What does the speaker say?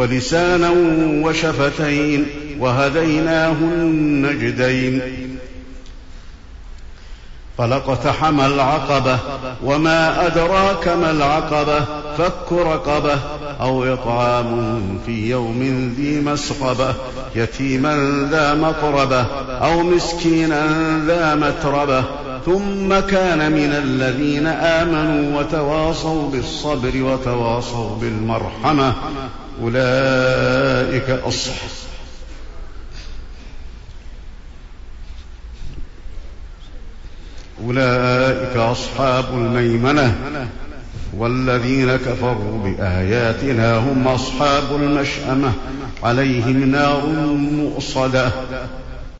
ولسانا وشفتين وهديناه النجدين فلاقتحم العقبة وما أدراك ما العقبة فك رقبة أو إطعام في يوم ذي مسقبة يتيما ذا مقربة أو مسكينا ذا متربة. ثم كان من الذين آمنوا وتواصوا بالصبر وتواصوا بالمرحمة. أولئك أصحاب أولئك أصحاب الميمنة والذين كفروا بآياتنا هم أصحاب المشأمة عليهم نار مؤصدة.